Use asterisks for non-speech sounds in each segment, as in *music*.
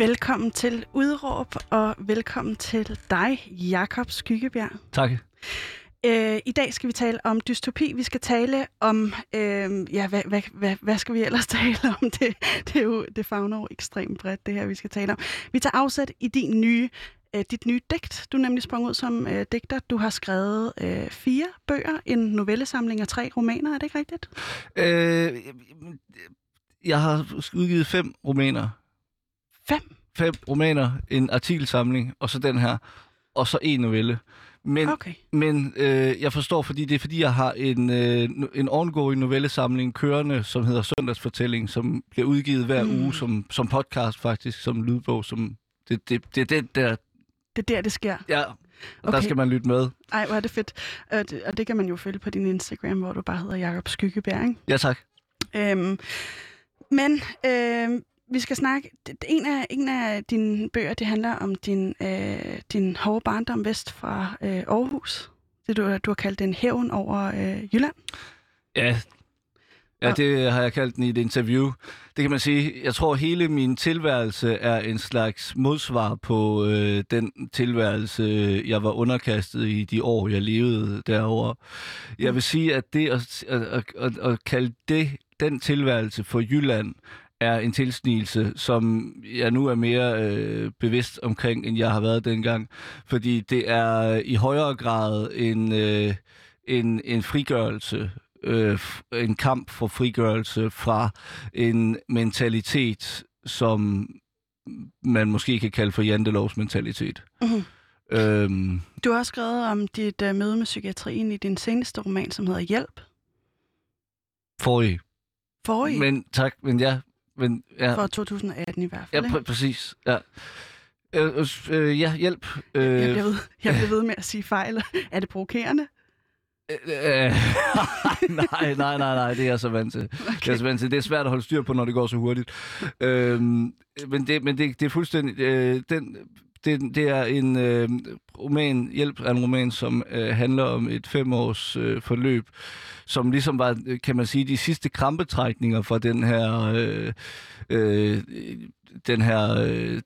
Velkommen til Udråb, og velkommen til dig, Jakob Skyggebjerg. Tak. Øh, I dag skal vi tale om dystopi. Vi skal tale om, øh, ja, hvad, hvad, hvad, hvad skal vi ellers *laughs* tale om? Det, det er jo det fagner jo ekstremt bredt, det her, vi skal tale om. Vi tager afsæt i din nye, øh, dit nye digt. Du er nemlig sprunget ud som øh, digter. Du har skrevet øh, fire bøger, en novellesamling og tre romaner. Er det ikke rigtigt? Øh, jeg har udgivet fem romaner. Fem? Fem romaner, en artikelsamling, og så den her, og så en novelle. Men, Okay. men øh, jeg forstår, fordi det er fordi, jeg har en, øh, en ongoing novellesamling kørende, som hedder Søndagsfortælling, som bliver udgivet hver Mm. uge som, som podcast faktisk, som lydbog. Som, det, det, det er det der, Det er der, det sker. ja, og Okay. der skal man lytte med. Ej, hvor er det fedt. Og det, og det kan man jo følge på din Instagram, hvor du bare hedder Jakob Skyggebjerg, ikke? Ja, tak. Øhm, men øhm, vi skal snakke... En af, en af dine bøger, det handler om din, øh, din hårde barndom vest fra øh, Aarhus. Det du, du har kaldt den hævn over øh, Jylland. Ja, ja Og- det har jeg kaldt den i et interview. Det kan man sige. Jeg tror, hele min tilværelse er en slags modsvar på øh, den tilværelse, jeg var underkastet i de år, jeg levede derovre. Jeg vil sige, at det at, at, at, at kalde det, den tilværelse for Jylland, er en tilsnigelse, som jeg nu er mere øh, bevidst omkring, end jeg har været dengang. Fordi det er i højere grad en, øh, en, en frigørelse, øh, en kamp for frigørelse fra en mentalitet, som man måske kan kalde for jantelovs mentalitet. Mhm. Øhm, Du har også skrevet om dit øh, møde med psykiatrien i din seneste roman, som hedder Hjælp. forrige. Forrige, Men tak, men ja. Men, ja. for 2018 i hvert Ja, fald. pr- ikke? præcis. Ja. Øh, øh, øh, ja, hjælp. Øh, jeg, bliver ved, jeg bliver ved med at sige fejl. *laughs* Er det provokerende? øh, øh, *laughs* nej, nej, nej, nej, det er jeg så vant til. *laughs* Okay. Jeg er så vant til. Det er svært at holde styr på, når det går så hurtigt. øhm, men det, men det, det er fuldstændig... Øh, den, det, det er en øh, roman, Hjælp er en roman, som øh, handler om et femårs øh, forløb, som ligesom var, øh, kan man sige, de sidste krampetrækninger fra den her, øh, øh, den her øh,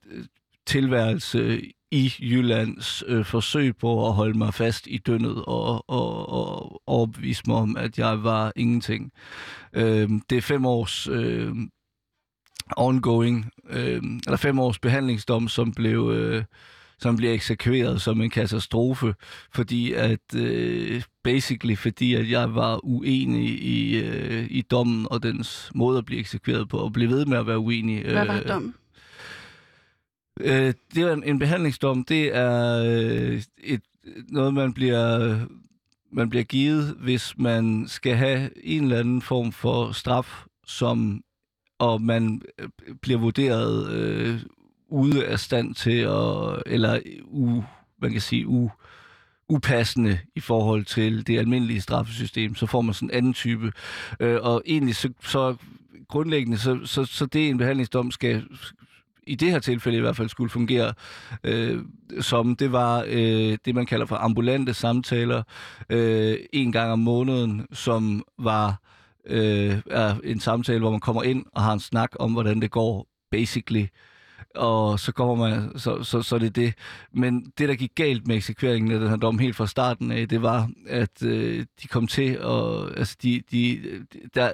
tilværelse i Jyllands øh, forsøg på at holde mig fast i dønnet og, og, og overbevise mig om, at jeg var ingenting. Øh, det er fem års øh, ongoing, øh, eller fem års behandlingsdom, som blev, øh, som blev eksekveret som en katastrofe, fordi at, øh, basically fordi at jeg var uenig i, øh, i dommen og dens måde at blive eksekveret på, og blev ved med at være uenig. Hvad var øh, dommen? Øh, det er en, en behandlingsdom. Det er øh, et, noget, man bliver, man bliver givet, hvis man skal have en eller anden form for straf, som og man øh, bliver vurderet øh, ude af stand til at, eller u, man kan sige u, upassende i forhold til det almindelige straffesystem, så får man sådan en anden type. Øh, og egentlig så, så grundlæggende, så, så, så det en behandlingsdom skal i det her tilfælde i hvert fald skulle fungere øh, som, det var øh, det, man kalder for ambulante samtaler øh, en gang om måneden, som var øh, er en samtale, hvor man kommer ind og har en snak om, hvordan det går, basically. Og så kommer man, så, så, så er det det. Men det, der gik galt med eksekveringen af den her dom helt fra starten af, det var, at øh, de kom til, og altså de, de, der,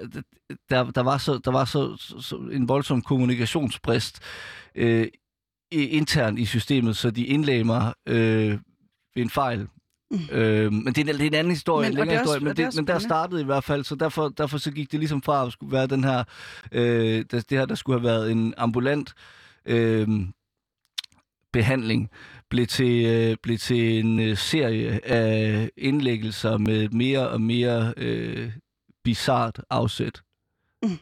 der, der var, så, der var så, så en voldsom kommunikationsbrist øh, internt i systemet, så de indlagde mig øh, ved en fejl. Mm. Øh, men det er, det er en anden historie, Men- en er længere historie, men, det det, men der startede i hvert fald, så derfor, derfor så gik det ligesom fra at skulle være den her, øh, det, det her, der skulle have været en ambulant øh, behandling, blev til, øh, blev til en øh, serie af indlæggelser med mere og mere øh, bizart afsæt. Mm.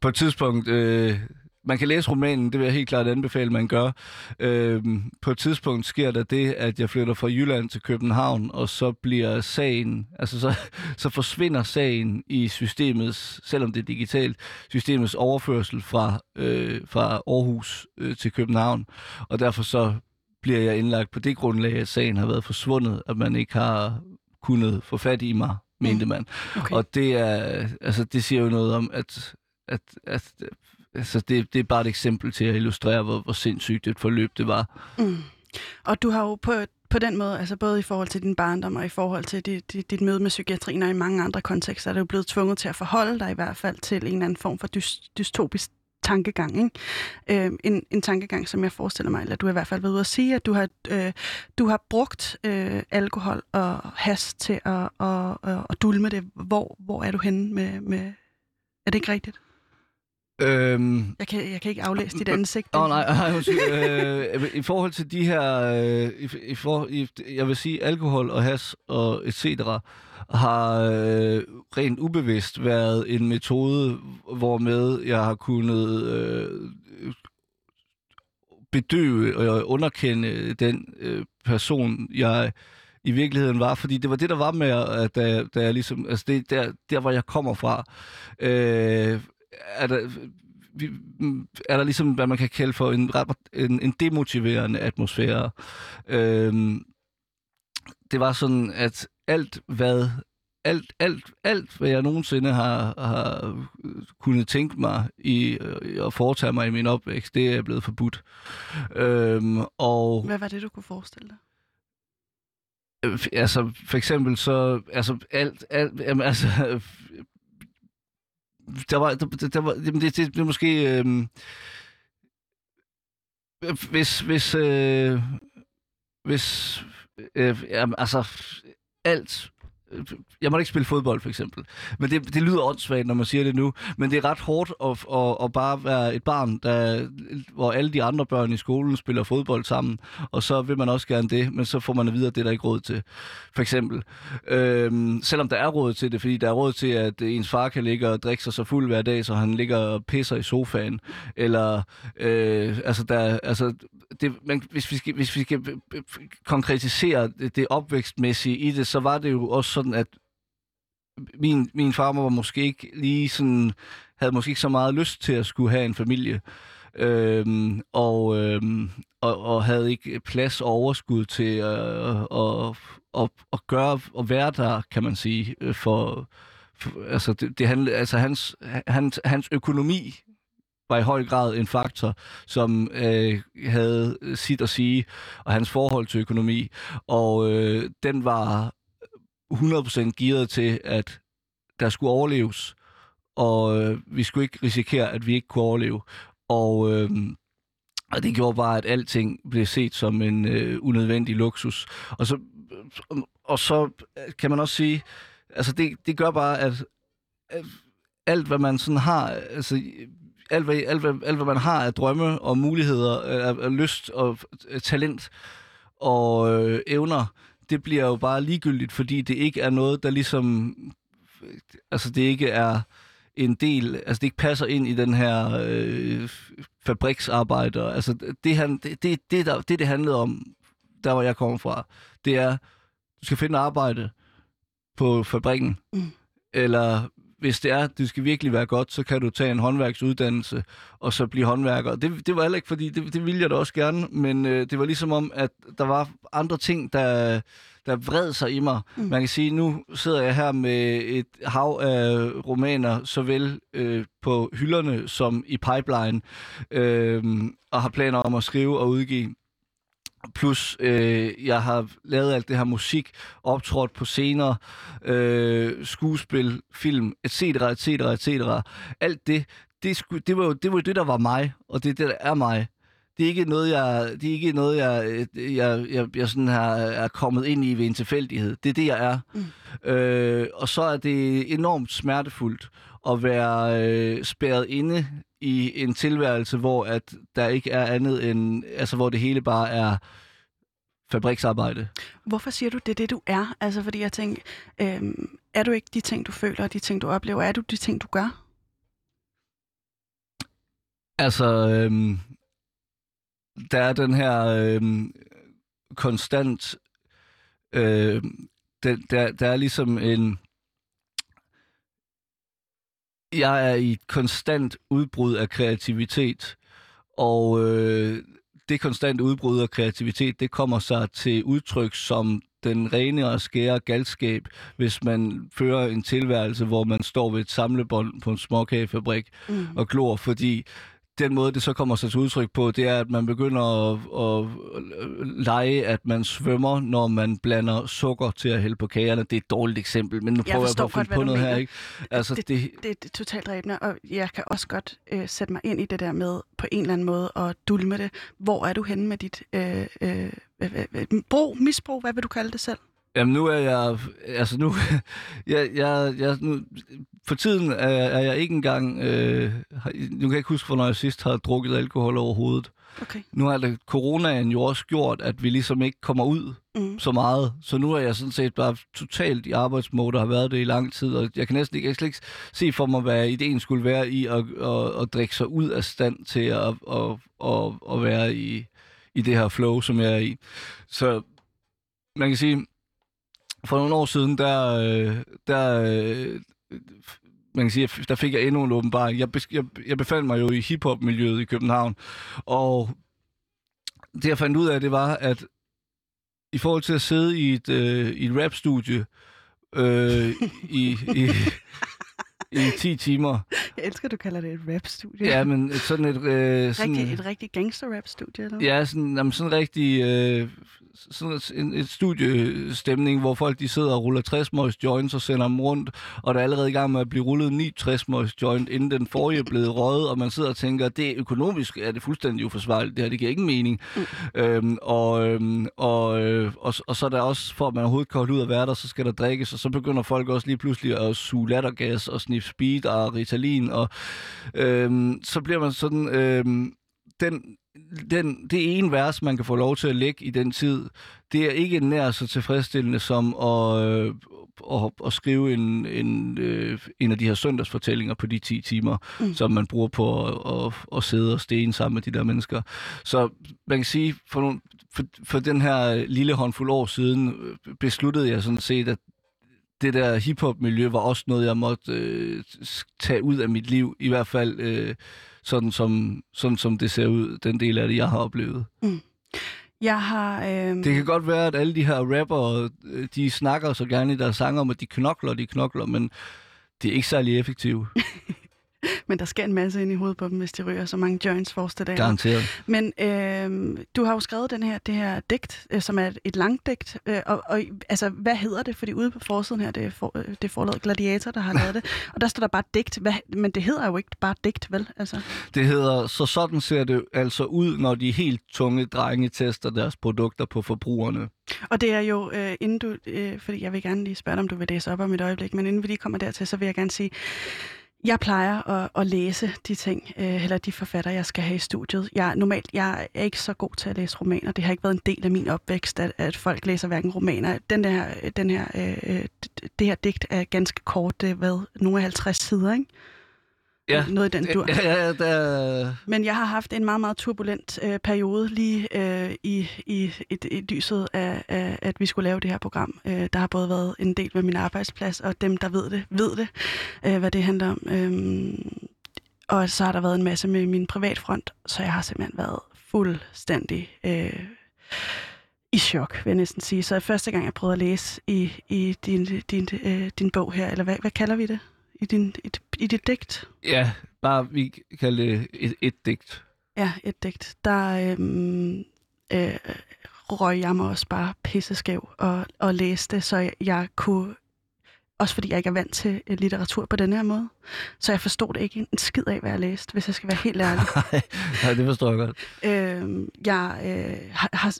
på et tidspunkt... Øh, man kan læse romanen, det vil jeg helt klart anbefale, man gør. Øh, på et tidspunkt sker der det, at jeg flytter fra Jylland til København, og så bliver sagen, altså så, *laughs* så forsvinder sagen i systemets, selvom det er digitalt, systemets overførsel fra, øh, fra Aarhus øh, til København. Og derfor så bliver jeg indlagt på det grundlag, at sagen har været forsvundet, at man ikke har kunnet få fat i mig, mente man. Okay. Og det er, altså det siger jo noget om, at, at, at altså det, det er bare et eksempel til at illustrere, hvor, hvor sindssygt et forløb det var. Mm. Og du har jo på, på den måde, altså både i forhold til din barndom og i forhold til dit, dit, dit møde med psykiatrien og i mange andre kontekster, er du blevet tvunget til at forholde dig i hvert fald til en eller anden form for dys, dystopisk tankegang. Ikke? Øh, en, en tankegang, som jeg forestiller mig, eller du har i hvert fald været ude at sige, at du har, øh, du har brugt øh, alkohol og has til at, at, at, at dulme det. Hvor, hvor er du henne med, med... Er det ikke rigtigt? Øhm, Jeg kan, jeg kan ikke aflæse dit ansigt. Åh oh, nej, nej undskyld. øh, I forhold til de her, øh, i, i for, i, jeg vil sige, alkohol og has og et cetera, har øh, rent ubevidst været en metode, hvormed jeg har kunnet øh, bedøve og underkende den øh, person, jeg i virkeligheden var, fordi det var det, der var med, at da, da jeg ligesom, altså det der, der, hvor jeg kommer fra, øh, er der, vi, er der ligesom, hvad man kan kalde for en, en, en demotiverende atmosfære. Øhm, det var sådan, at alt hvad alt, alt, alt, hvad jeg nogensinde har, har kunnet tænke mig i øh, at foretage mig i min opvækst, det er blevet forbudt. Øhm, og, Hvad var det, du kunne forestille dig? øh, altså, for eksempel så, altså, alt, alt jamen, altså, der var, der, der var, jamen, det, det, det er måske, øh, hvis, hvis, øh, hvis, øh, jamen, altså, alt, jeg må ikke spille fodbold, for eksempel. Men det, det lyder åndssvagt, når man siger det nu. Men det er ret hårdt at, at, at bare være et barn, der, hvor alle de andre børn i skolen spiller fodbold sammen. Og så vil man også gerne det, men så får man at vide, at det er der ikke råd til. For eksempel. Øhm, selvom der er råd til det, fordi der er råd til, at ens far kan ligge og drikke sig så fuld hver dag, så han ligger og pisser i sofaen. Eller, øh, altså, der, altså det, men hvis vi skal, hvis vi skal konkretisere det, det opvækstmæssige i det, så var det jo også sådan, at min, min farmor var måske ikke lige sådan, havde måske ikke så meget lyst til at skulle have en familie. Øhm, og, øhm, og, og havde ikke plads og overskud til øh, at, at, at gøre og være der, kan man sige, øh, for, for altså det, det handlede, altså hans, hans, hans økonomi var i høj grad en faktor, som øh, havde sit at sige, og hans forhold til økonomi. Og øh, den var 100% gearet til, at der skulle overleves, og øh, vi skulle ikke risikere, at vi ikke kunne overleve. Og, øh, og det gjorde bare, at alting blev set som en øh, unødvendig luksus. Og så, og så øh, kan man også sige, altså det, det gør bare, at, at alt, hvad man sådan har, altså alt hvad, alt, hvad, alt, hvad man har af drømme og muligheder, øh, af, af lyst og talent og øh, evner, det bliver jo bare ligegyldigt, fordi det ikke er noget, der ligesom... Altså, det ikke er en del... Altså, det ikke passer ind i den her øh, fabriksarbejder. Altså, det, han, det, det, det, der, det, det handlede om, der hvor jeg kommer fra, det er, du skal finde arbejde på fabrikken. Mm. Eller hvis det er, det skal virkelig være godt, så kan du tage en håndværksuddannelse og så blive håndværker. Det, det var heller ikke, fordi det, det ville jeg da også gerne, men øh, det var ligesom om, at der var andre ting, der, der vred sig i mig. Mm. Man kan sige, nu sidder jeg her med et hav af romaner, såvel øh, på hylderne som i pipeline, øh, og har planer om at skrive og udgive. Plus, øh, jeg har lavet alt det her musik, optrådt på scener, øh, skuespil, film, etc., etc., etc. Alt det, det, sku, det, var jo det, var det, der var mig, og det er det, der er mig. Det er ikke noget, jeg, det er ikke noget, jeg, jeg, jeg, jeg sådan her er kommet ind i ved en tilfældighed. Det er det, jeg er. Mm. Øh, og så er det enormt smertefuldt at være øh, spærret inde i en tilværelse, hvor at der ikke er andet end, altså hvor det hele bare er fabriksarbejde. Hvorfor siger du, det er det, du er? Altså, fordi jeg tænker, øh, er du ikke de ting, du føler, de ting, du oplever? Er du de ting, du gør? Altså, øhm, der er den her øhm, konstant... Øh, der, der, der er ligesom en... Jeg er i et konstant udbrud af kreativitet, og øh, det konstant udbrud af kreativitet, det kommer sig til udtryk som den rene og skære galskab, hvis man fører en tilværelse, hvor man står ved et samlebånd på en småkagefabrik mm. og glor, fordi den måde, det så kommer sig til udtryk på, det er, at man begynder at, at lege, at man svømmer, når man blander sukker til at hælde på kagerne. Det er et dårligt eksempel, men nu prøver jeg, jeg på at finde på noget mener. her. Ikke? Altså, det, det, det, det er totalt ræbende, og jeg kan også godt øh, sætte mig ind i det der med på en eller anden måde og dulme det. Hvor er du henne med dit øh, øh, brug, misbrug, hvad vil du kalde det selv? Jamen nu er jeg, altså nu, *laughs* jeg, jeg, jeg, nu for tiden er, er jeg ikke engang, øh, nu kan jeg ikke huske, hvornår jeg sidst har drukket alkohol overhovedet. Okay. Nu har det, coronaen jo også gjort, at vi ligesom ikke kommer ud mm. så meget. Så nu er jeg sådan set bare totalt i arbejdsmode har været det i lang tid. Og jeg kan næsten ikke, jeg kan ikke se for mig, hvad ideen skulle være i at, at, at drikke sig ud af stand til at, at, at, at være i, i det her flow, som jeg er i. Så man kan sige, for nogle år siden, der, øh, der, øh, man kan sige, der fik jeg endnu en åbenbaring. Jeg, jeg, jeg befandt mig jo i hiphop-miljøet i København, og det jeg fandt ud af, det var, at i forhold til at sidde i et, øh, i et rap-studie øh, i, i, i 10 timer. *laughs* Jeg elsker, du kalder det et rap-studie. Ja, men sådan et... Øh, sådan, rigtig, et rigtig gangster-rap-studie, eller Ja, sådan, jamen, sådan rigtig... Øh, sådan en, et studiestemning, hvor folk de sidder og ruller 60 møjs joints og sender dem rundt, og der er allerede i gang med at blive rullet 9 60 møjs joint, inden den forrige er blevet røget, og man sidder og tænker, det er økonomisk er det fuldstændig uforsvarligt, det her, det giver ingen mening. Mm. Øhm, og, øhm, og, øh, og, og, så er der også, for at man overhovedet kan holde ud af være der, så skal der drikkes, og så begynder folk også lige pludselig at suge lattergas og sniffe speed og Ritalin, og øhm, så bliver man sådan... Øhm, den, den, det ene vers, man kan få lov til at lægge i den tid, det er ikke nær så tilfredsstillende som at, øh, at, at skrive en, en, øh, en af de her søndagsfortællinger på de 10 timer, mm. som man bruger på at, at, at sidde og stene sammen med de der mennesker. Så man kan sige, for, nogle, for, for den her lille håndfuld år siden, øh, besluttede jeg sådan set, at det der hiphop-miljø var også noget, jeg måtte øh, tage ud af mit liv, i hvert fald... Øh, sådan som, sådan som det ser ud, den del af det, jeg har oplevet. Mm. Jeg har... Øh... Det kan godt være, at alle de her rapper, øh, de snakker så gerne i deres sange om, at de knokler, de knokler, men det er ikke særlig effektivt. *laughs* *laughs* Men der skal en masse ind i hovedet på dem, hvis de ryger så mange joints forreste dag. Garanteret. Men øh, du har jo skrevet den her, det her digt, øh, som er et, et langt digt. Øh, og, og, altså, hvad hedder det? Fordi ude på forsiden her, det er, for, øh, det er forladet Gladiator, der har lavet det. Og der står der bare digt. Hvad, men det hedder jo ikke bare digt, vel? Altså. Det hedder, så sådan ser det altså ud, når de helt tunge drenge tester deres produkter på forbrugerne. Og det er jo, øh, inden du, øh, fordi jeg vil gerne lige spørge dig, om du vil læse op om et øjeblik, men inden vi lige kommer dertil, så vil jeg gerne sige, jeg plejer at, at læse de ting, øh, eller de forfatter, jeg skal have i studiet. Jeg, normalt jeg er ikke så god til at læse romaner. Det har ikke været en del af min opvækst, at, at folk læser hverken romaner. Den der, den her, øh, det her digt er ganske kort. Det er hvad, nogle af 50 sider, ikke? Ja. Noget i den dur. Ja, ja, der... Men jeg har haft en meget, meget turbulent øh, periode lige øh, i, i, i, i lyset af, af, at vi skulle lave det her program. Øh, der har både været en del med min arbejdsplads, og dem, der ved det, ved det, øh, hvad det handler om. Øh, og så har der været en masse med min privatfront, så jeg har simpelthen været fuldstændig... Øh, i chok, vil jeg næsten sige. Så første gang, jeg prøvede at læse i, i din, din, øh, din bog her, eller hvad, hvad kalder vi det? I, din, et, i dit digt? Ja, bare vi kalder det et, et digt. Ja, et digt. Der øhm, øh, røg jeg mig også bare pisseskæv og, og læste så jeg, jeg kunne også fordi jeg ikke er vant til øh, litteratur på den her måde. Så jeg forstod det ikke en skid af, hvad jeg læste, hvis jeg skal være helt *laughs* ærlig. Nej, det forstår jeg godt. Øh, jeg, øh, har,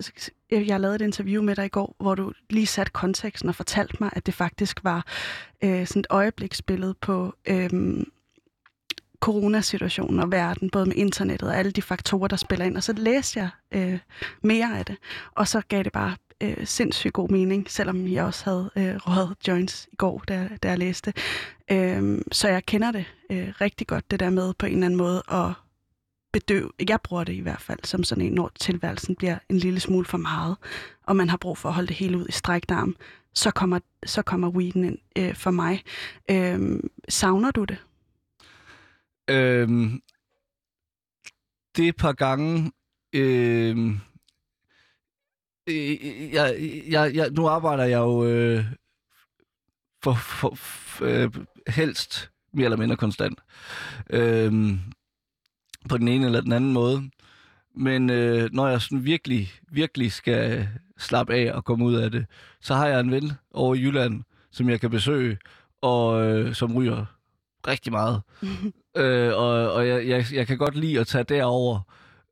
jeg har lavet et interview med dig i går, hvor du lige satte konteksten og fortalte mig, at det faktisk var øh, sådan et øjebliksbillede på øh, coronasituationen og verden, både med internettet og alle de faktorer, der spiller ind. Og så læste jeg øh, mere af det, og så gav det bare øh, sindssygt god mening, selvom jeg også havde øh, røget joints i går, da, da jeg læste. Øh, så jeg kender det øh, rigtig godt, det der med på en eller anden måde at, bedøv. Jeg bruger det i hvert fald som sådan en, når tilværelsen bliver en lille smule for meget, og man har brug for at holde det hele ud i strækdarm, så kommer, så kommer weeden ind øh, for mig. Øh, savner du det? Øhm, det er et par gange... Øh, jeg, jeg, jeg, nu arbejder jeg jo øh, for, for, for øh, helst mere eller mindre konstant. Øhm, på den ene eller den anden måde. Men øh, når jeg sådan virkelig, virkelig skal slappe af og komme ud af det, så har jeg en ven over i Jylland, som jeg kan besøge, og øh, som ryger rigtig meget. *laughs* øh, og og jeg, jeg, jeg kan godt lide at tage derover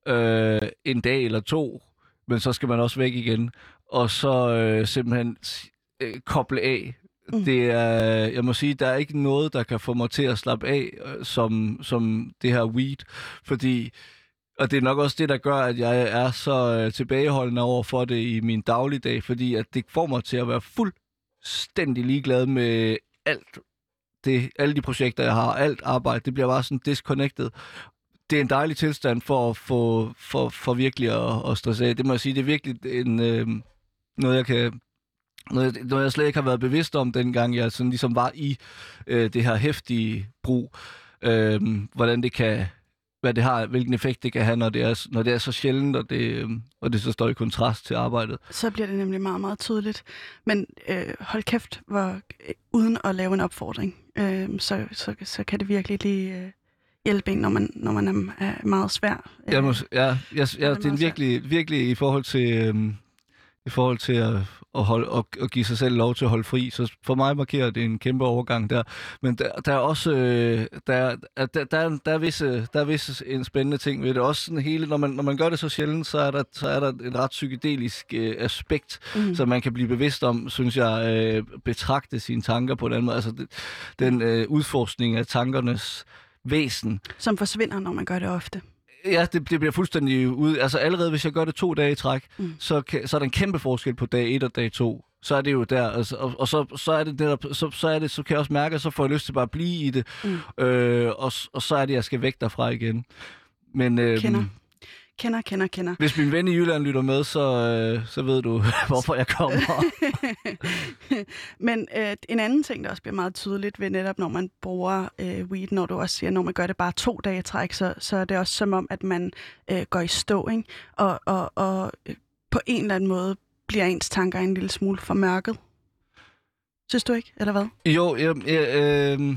øh, en dag eller to, men så skal man også væk igen. Og så øh, simpelthen øh, koble af. Mm. Det er, jeg må sige, der er ikke noget, der kan få mig til at slappe af, øh, som, som det her weed. Fordi, og det er nok også det, der gør, at jeg er så øh, tilbageholdende over for det i min dagligdag, fordi at det får mig til at være fuldstændig ligeglad med alt det, alle de projekter, jeg har, alt arbejde, det bliver bare sådan disconnected. Det er en dejlig tilstand for, for, for, for virkelig at, at stresse af. Det må jeg sige, det er virkelig en, øh, noget, jeg kan noget, noget, jeg slet ikke har været bevidst om, dengang jeg sådan ligesom var i øh, det her hæftige brug. Øh, hvordan det kan, hvad det har, hvilken effekt det kan have, når det er, når det er så sjældent, og det, øh, og det så står i kontrast til arbejdet. Så bliver det nemlig meget, meget tydeligt. Men øh, hold kæft, hvor, øh, uden at lave en opfordring, øh, så, så, så kan det virkelig lige øh, hjælpe en, når man, når man er, meget svær. Øh, Jeg må, ja, jeg, jeg, det det er virkelig, virkelig i forhold til, øhm, i forhold til at, at, holde, at, at give sig selv lov til at holde fri. Så for mig markerer det en kæmpe overgang der. Men der, der er også øh, der, er- der, der, der, er- der, er visse, der er visse en spændende ting ved det. Også sådan hele, når man, når man gør det så sjældent, så er der, så er der et ret psykedelisk øh, aspekt, mm. så man kan blive bevidst om, synes jeg, øh, betragte sine tanker på den måde. Altså det, den øh, udforskning af tankernes væsen, Som forsvinder, når man gør det ofte. Ja, det, det bliver fuldstændig ud. Altså allerede hvis jeg gør det to dage i træk, Mm. så, kan, så er der en kæmpe forskel på dag 1 og dag 2. Så er det jo der, altså, og, og så, så er det netop, så, så, er det, så kan jeg også mærke, at så får jeg lyst til bare at blive i det, Mm. øh, og, og så er det, at jeg skal væk derfra igen. Men øh, Kender. Kender, kender, kender. hvis min ven i Jylland lytter med, så, øh, så ved du, *laughs* hvorfor jeg kommer. *laughs* Men øh, en anden ting, der også bliver meget tydeligt ved netop, når man bruger øh, weed, når du også siger, når man gør det bare to dage træk, så, så er det også som om, at man øh, går i stå, ikke? Og, og, og øh, på en eller anden måde bliver ens tanker en lille smule formørket. Synes du ikke, eller hvad? Jo, jeg, jeg, øh,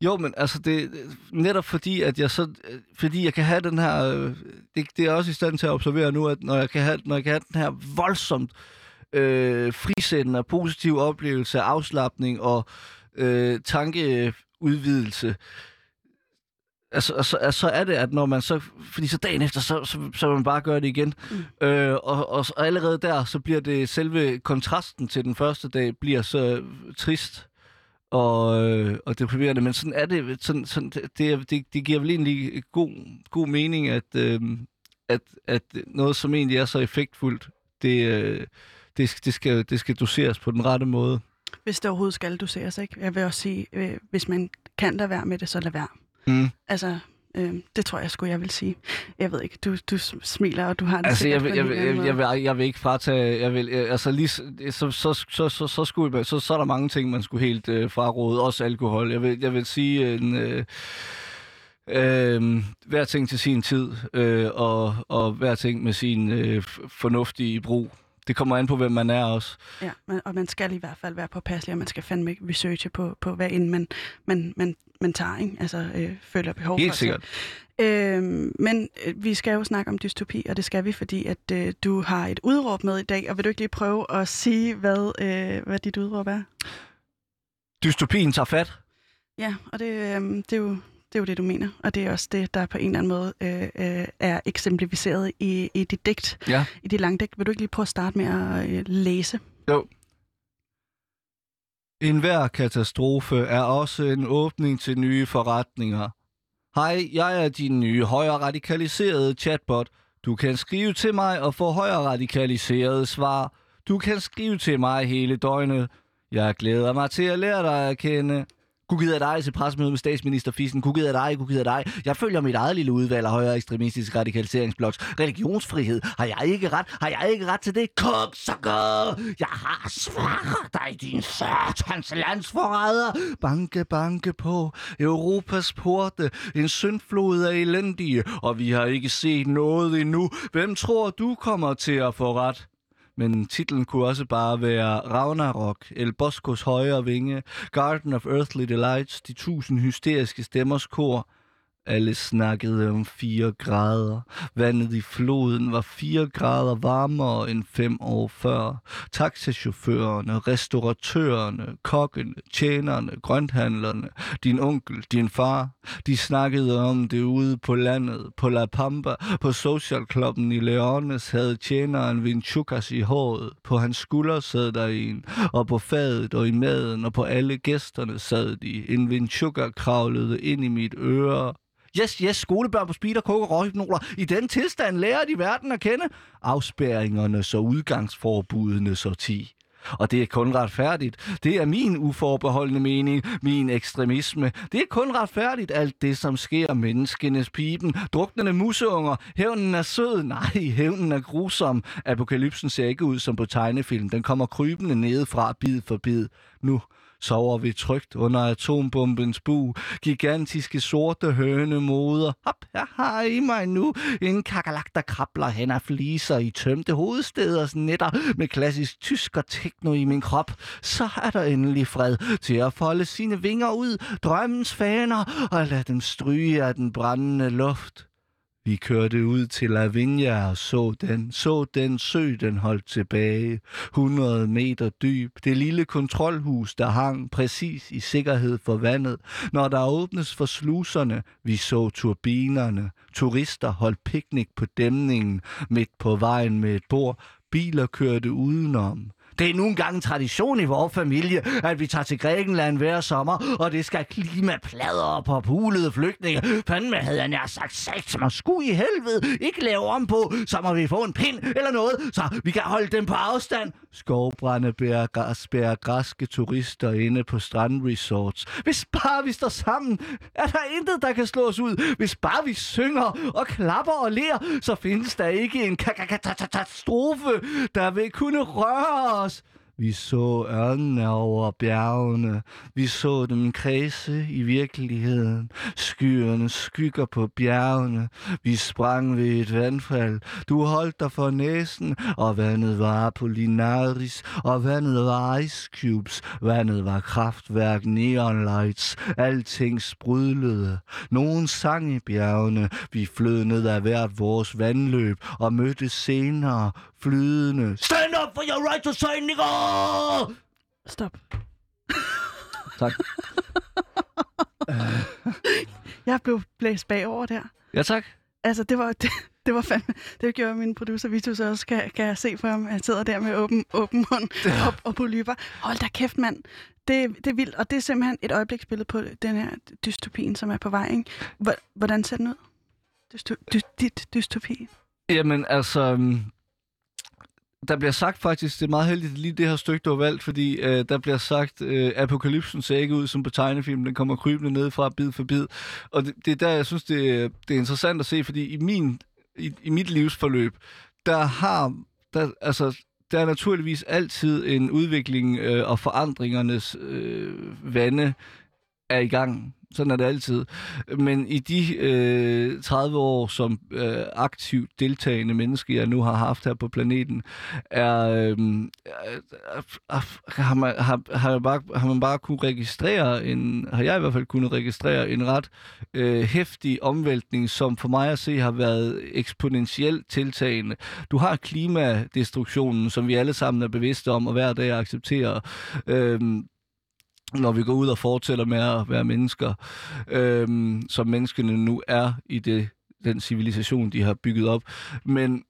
jo, men altså det netop fordi at jeg så øh, fordi jeg kan have den her øh, det, det er også i stand til at observere nu at når jeg kan have når jeg kan have den her voldsomt øh, frisættende og positiv oplevelse af afslappning og øh, tankeudvidelse altså, altså, altså, så er det, at når man så, fordi så dagen efter, så, så, så vil man bare gøre det igen. Mm. Øh, og, og, og allerede der, så bliver det selve kontrasten til den første dag, bliver så trist og, øh, og deprimerende. Men sådan er det, sådan, sådan, det, det, det giver vel egentlig god, god mening, at, øh, at, at noget, som egentlig er så effektfuldt, det, øh, det, det, skal, det skal doseres på den rette måde. Hvis det overhovedet skal doseres, ikke? Jeg vil også sige, øh, hvis man kan lade være med det, så lad være. Mm. Altså, øh, det tror jeg sgu, jeg vil sige. Jeg ved ikke, du, du smiler, og du har det Altså, jeg vil, jeg, vil, jeg, jeg, vil, jeg vil ikke fratage, jeg vil, øh, altså lige, så, så, så, så, så, skulle, så, så er der mange ting, man skulle helt øh, fraråde, også alkohol. Jeg vil, jeg vil sige, en, øh, øh, hver ting til sin tid, øh, og, og hver ting med sin øh, fornuftige brug. Det kommer an på, hvem man er også. Ja, men, og man skal i hvert fald være påpasselig, og man skal fandme researche på, på hvad end man, man, man, man tager, ikke? Altså, øh, føler behov for. Helt sikkert. Øhm, men øh, vi skal jo snakke om dystopi, og det skal vi, fordi at øh, du har et udråb med i dag, og vil du ikke lige prøve at sige, hvad, øh, hvad dit udråb er? Dystopien tager fat. Ja, og det, øh, det, er jo, det er jo det, du mener, og det er også det, der på en eller anden måde øh, øh, er eksemplificeret i, i dit digt, Ja. i dit langdigt. Vil du ikke lige prøve at starte med at øh, læse? Jo. En hver katastrofe er også en åbning til nye forretninger. Hej, jeg er din nye højere radikaliserede chatbot. Du kan skrive til mig og få højere radikaliserede svar. Du kan skrive til mig hele døgnet. Jeg glæder mig til at lære dig at kende. Kunne gider dig til pressemøde med statsminister Fissen? Kunne gider dig? Kunne gider dig? Jeg følger mit eget lille udvalg af højere ekstremistisk radikaliseringsbloks. Religionsfrihed. Har jeg ikke ret? Har jeg ikke ret til det? Kom så gå! Jeg har svaret dig, din satans landsforræder! Banke, banke på Europas porte. En syndflod af elendige, og vi har ikke set noget endnu. Hvem tror du kommer til at få ret? Men titlen kunne også bare være Ragnarok, El Boscos højre vinge, Garden of Earthly Delights, De tusind hysteriske stemmers kor, alle snakkede om 4 grader. Vandet i floden var 4 grader varmere end fem år før. Taxachaufførerne, restauratørerne, kokkene, tjenerne, grønthandlerne, din onkel, din far, de snakkede om det ude på landet, på La Pampa, på socialklubben i Leones havde tjeneren Vinchukas i håret. På hans skulder sad der en, og på fadet og i maden og på alle gæsterne sad de. En Vinchuka kravlede ind i mit øre Yes, yes, skolebørn på speed og koker råhypnoler. I den tilstand lærer de verden at kende. Afspæringerne så udgangsforbudene så ti. Og det er kun retfærdigt. Det er min uforbeholdende mening, min ekstremisme. Det er kun retfærdigt, alt det, som sker menneskenes pipen. Druknende museunger. Hævnen er sød. Nej, hævnen er grusom. Apokalypsen ser ikke ud som på tegnefilm. Den kommer krybende nedefra bid for bid. Nu sover vi trygt under atombombens bu. Gigantiske sorte hønemoder. Hop, her har I mig nu. En kakalak, der krabler hen af fliser i tømte hovedsteders netter med klassisk tysk og tekno i min krop. Så er der endelig fred til at folde sine vinger ud, drømmens faner, og lade dem stryge af den brændende luft. Vi kørte ud til Lavinia og så den, så den sø, den holdt tilbage. 100 meter dyb. Det lille kontrolhus, der hang præcis i sikkerhed for vandet. Når der åbnes for sluserne, vi så turbinerne. Turister holdt piknik på dæmningen midt på vejen med et bord. Biler kørte udenom. Det er nu engang en tradition i vores familie, at vi tager til Grækenland hver sommer, og det skal klimaplader på pulede flygtninge. Fanden havde jeg nær sagt sagt mig sku i helvede. Ikke lave om på, så må vi få en pind eller noget, så vi kan holde dem på afstand. Skovbrænde bærer, græs, bærer græske turister inde på strandresorts. Hvis bare vi står sammen, er der intet, der kan slå os ud. Hvis bare vi synger og klapper og ler, så findes der ikke en katastrofe, der vil kunne røre os. Vi så ørnene over bjergene. Vi så dem kredse i virkeligheden. Skyerne skygger på bjergene. Vi sprang ved et vandfald. Du holdt dig for næsen, og vandet var Apollinaris, og vandet var Ice Cubes. Vandet var kraftværk, neon lights. Alting sprudlede. Nogen sang i bjergene. Vi flød ned ad hvert vores vandløb og mødte senere flydende. Stand up for your right to say, nigger! Stop. Tak. *laughs* Jeg blev blæst bagover der. Ja, tak. Altså, det var, *laughs* det, det var fandme... Det gjorde min producer Vitus også, kan, kan jeg se for ham. Han sidder der med åben, åben mund og, og polyper. Hold da kæft, mand. Det, det er vildt, og det er simpelthen et øjebliksbillede på den her dystopien, som er på vej, ikke? Hvordan ser den ud? Dysto, dy, dit dystopi? Jamen, altså... Der bliver sagt faktisk, det er meget heldigt lige det her stykke, du har valgt, fordi øh, der bliver sagt, øh, apokalypsen ser ikke ud som på tegnefilm, den kommer krybende ned fra bid for bid. Og det, det er der, jeg synes, det, det er interessant at se, fordi i, min, i, i mit livsforløb, der har, der, altså, der er naturligvis altid en udvikling øh, og forandringernes øh, vande er i gang. Sådan er det altid. Men i de øh, 30 år som øh, aktivt deltagende menneske, jeg nu har haft her på planeten, er, øh, er, har, man, har, har, bare, har man bare kunne registrere en, har jeg i hvert fald kunnet registrere en ret øh, omvæltning, som for mig at se har været eksponentielt tiltagende. Du har klimadestruktionen, som vi alle sammen er bevidste om og hver dag accepterer. Øh, når vi går ud og fortæller med at være mennesker, øhm, som menneskene nu er i det, den civilisation, de har bygget op. Men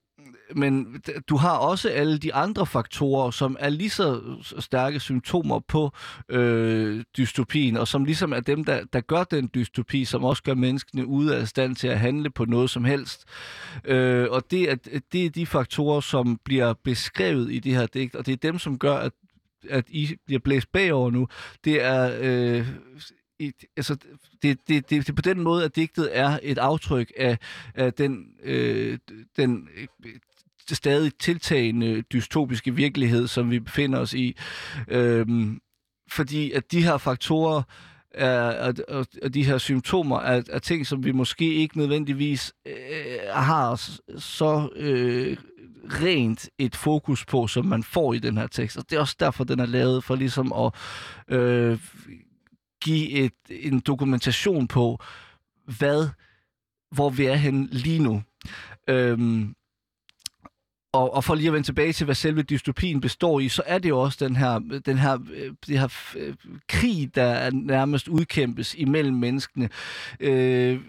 men du har også alle de andre faktorer, som er lige så stærke symptomer på øh, dystopien, og som ligesom er dem, der, der gør den dystopi, som også gør menneskene ude af stand til at handle på noget som helst. Øh, og det er, det er de faktorer, som bliver beskrevet i det her digt, og det er dem, som gør, at at I bliver blæst bagover nu, det er øh, i, altså, det, det, det, det på den måde, at digtet er et aftryk af, af den, øh, den øh, stadig tiltagende dystopiske virkelighed, som vi befinder os i. Øhm, fordi at de her faktorer er, og, og de her symptomer er, er ting, som vi måske ikke nødvendigvis øh, har så øh, rent et fokus på, som man får i den her tekst. Og det er også derfor, den er lavet, for ligesom at øh, give et, en dokumentation på, hvad, hvor vi er hen lige nu. Øhm, og, og for lige at vende tilbage til, hvad selve dystopien består i, så er det jo også den her, den her, øh, det her øh, krig, der nærmest udkæmpes imellem menneskene. Øh,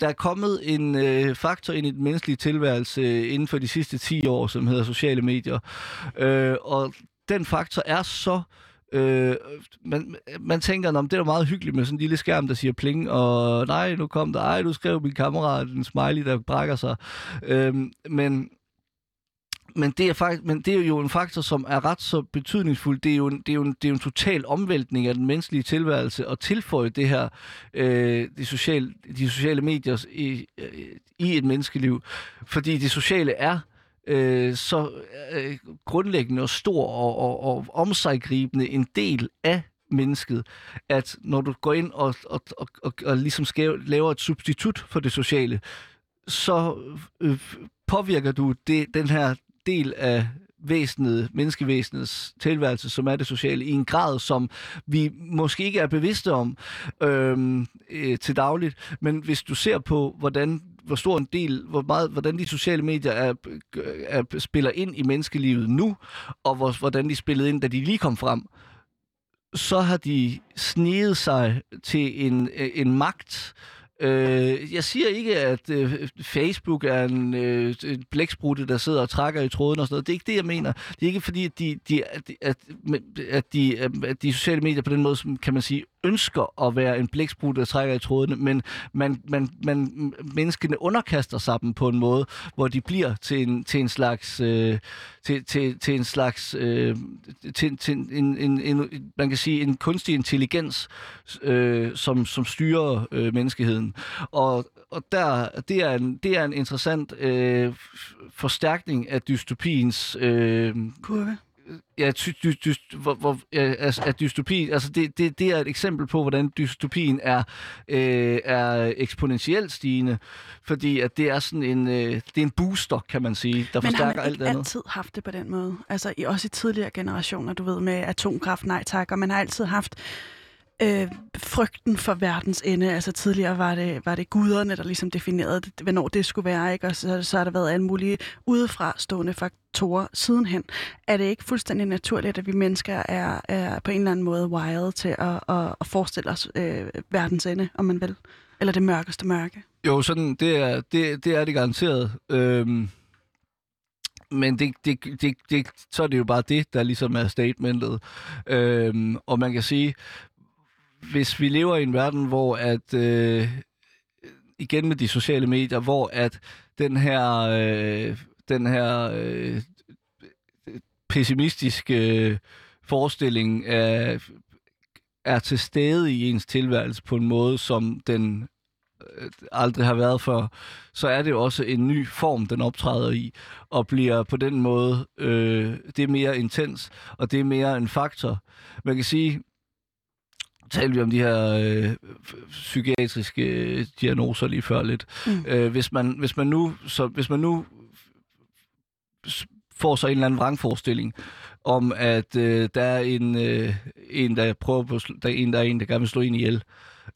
der er kommet en øh, faktor ind i den menneskelige tilværelse øh, inden for de sidste 10 år, som hedder sociale medier. Øh, og den faktor er så Øh, man, man tænker, om det er meget hyggeligt med sådan en lille skærm, der siger pling, og nej, nu kom der, ej, du skrev min kammerat en smiley, der brækker sig. Øh, men men det, er faktisk, men det er jo en faktor, som er ret så betydningsfuld. Det er jo en, det er jo en, det er jo en total omvæltning af den menneskelige tilværelse at tilføje det her, øh, de, sociale, de sociale medier i, øh, i et menneskeliv. Fordi det sociale er øh, så øh, grundlæggende og stor og, og, og omsaggribende en del af mennesket, at når du går ind og, og, og, og, og ligesom skal, laver et substitut for det sociale, så øh, påvirker du det, den her del af væsenet, menneskevæsenets tilværelse, som er det sociale, i en grad, som vi måske ikke er bevidste om øhm, øh, til dagligt. Men hvis du ser på, hvordan hvor stor en del, hvor meget, hvordan de sociale medier er, er, spiller ind i menneskelivet nu, og hvor, hvordan de spillede ind, da de lige kom frem, så har de sneget sig til en, en magt, Øh, Øh, jeg siger ikke, at øh, Facebook er en, øh, en blæksprutte, der sidder og trækker i tråden og sådan noget. Det er ikke det, jeg mener. Det er ikke fordi, at de, de, at, at, at, de, at de sociale medier på den måde, som kan man sige, ønsker at være en blæksprut, der trækker i trådene, men man, man, man, menneskene underkaster sig dem på en måde, hvor de bliver til en, til en slags, øh, til, til, til en slags, øh, til, til en, en, en, man kan sige, en kunstig intelligens, øh, som, som styrer øh, menneskeheden. Og, og der, det, er en, det er en interessant øh, forstærkning af dystopiens øh, kurve ja, dy, dy, dy, hvor, hvor, altså, at dystopi, altså det, det, det er et eksempel på, hvordan dystopien er, øh, er eksponentielt stigende, fordi at det er sådan en, øh, det er en booster, kan man sige, der Men forstærker alt andet. Men har man altid haft det på den måde? Altså i, også i tidligere generationer, du ved, med atomkraft, nej tak, og man har altid haft øh, frygten for verdens ende. Altså tidligere var det, var det guderne, der ligesom definerede, det, hvornår det skulle være, ikke? og så, så har der været alle mulige udefra stående faktorer sidenhen. Er det ikke fuldstændig naturligt, at vi mennesker er, er på en eller anden måde wired til at, at, at forestille os øh, verdens ende, om man vil? Eller det mørkeste mørke? Jo, sådan, det er det, det, er det garanteret. Øhm men det, det, det, det, så er det jo bare det, der ligesom er statementet. Øhm, og man kan sige, hvis vi lever i en verden, hvor at, øh, igen med de sociale medier, hvor at den her, øh, den her øh, pessimistiske øh, forestilling er, er til stede i ens tilværelse på en måde, som den øh, aldrig har været før, så er det jo også en ny form, den optræder i, og bliver på den måde, øh, det er mere intens, og det er mere en faktor. Man kan sige, talte vi om de her øh, psykiatriske øh, diagnoser lige før lidt. Mm. Øh, hvis, man, hvis, man nu, så, hvis man nu får så en eller anden vrangforestilling om, at øh, der er en, øh, en, der prøver på, der er en, der er en, der gerne vil slå en ihjel,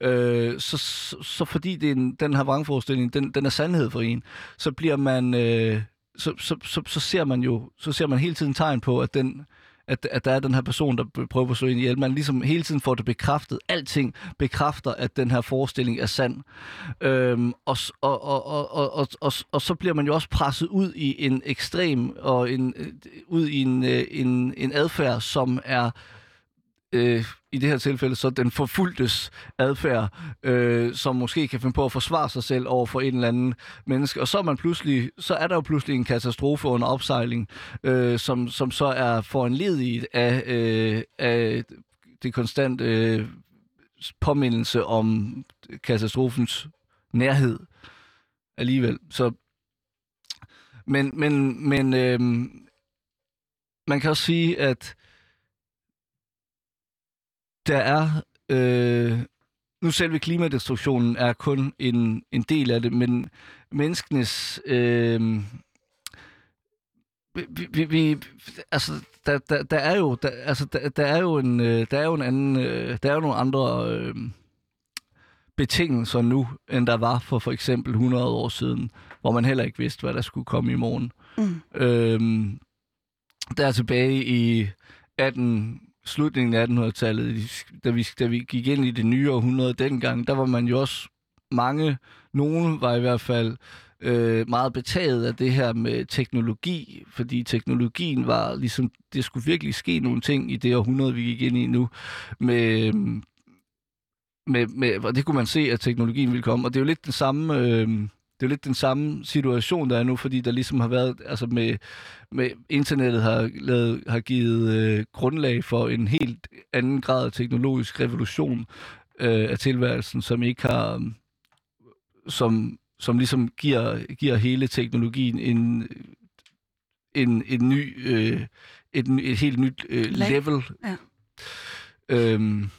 øh, så, så, så fordi det er en, den her vrangforestilling, den, den er sandhed for en, så bliver man, øh, så, så, så, så ser man jo, så ser man hele tiden tegn på, at den, at, at der er den her person, der prøver at slå ind ihjel. Man ligesom hele tiden får det bekræftet. Alting bekræfter, at den her forestilling er sand. Øhm, og, og, og, og, og, og, og så bliver man jo også presset ud i en ekstrem og en, øh, ud i en, øh, en, en adfærd, som er øh, i det her tilfælde så den forfulgtes adfærd, øh, som måske kan finde på at forsvare sig selv over for en eller anden menneske. Og så er, man pludselig, så er der jo pludselig en katastrofe under opsejling, øh, som, som så er foranledet af, øh, af det konstante øh, påmindelse om katastrofens nærhed alligevel. Så, men men, men øh, man kan også sige, at der er... Øh, nu selve klimadestruktionen er kun en, en del af det, men menneskenes... Øh, vi, vi, vi, altså, der, der, der er jo, der, altså, der, der er jo en, øh, der er jo en anden, øh, der er jo nogle andre øh, betingelser nu, end der var for for eksempel 100 år siden, hvor man heller ikke vidste, hvad der skulle komme i morgen. Mm. Øhm, der er tilbage i 18, slutningen af 1800-tallet, da vi, da vi gik ind i det nye århundrede dengang, der var man jo også mange, nogen var i hvert fald øh, meget betaget af det her med teknologi, fordi teknologien var ligesom, det skulle virkelig ske nogle ting i det århundrede, vi gik ind i nu, med, med, med og det kunne man se, at teknologien ville komme, og det er jo lidt den samme... Øh, det er lidt den samme situation, der er nu, fordi der ligesom har været, altså med, med internettet har, lavet, har givet øh, grundlag for en helt anden grad af teknologisk revolution øh, af tilværelsen, som ikke har, som, som ligesom giver, giver hele teknologien en, en, en ny, øh, et, et helt nyt øh, level. Ja. Øhm,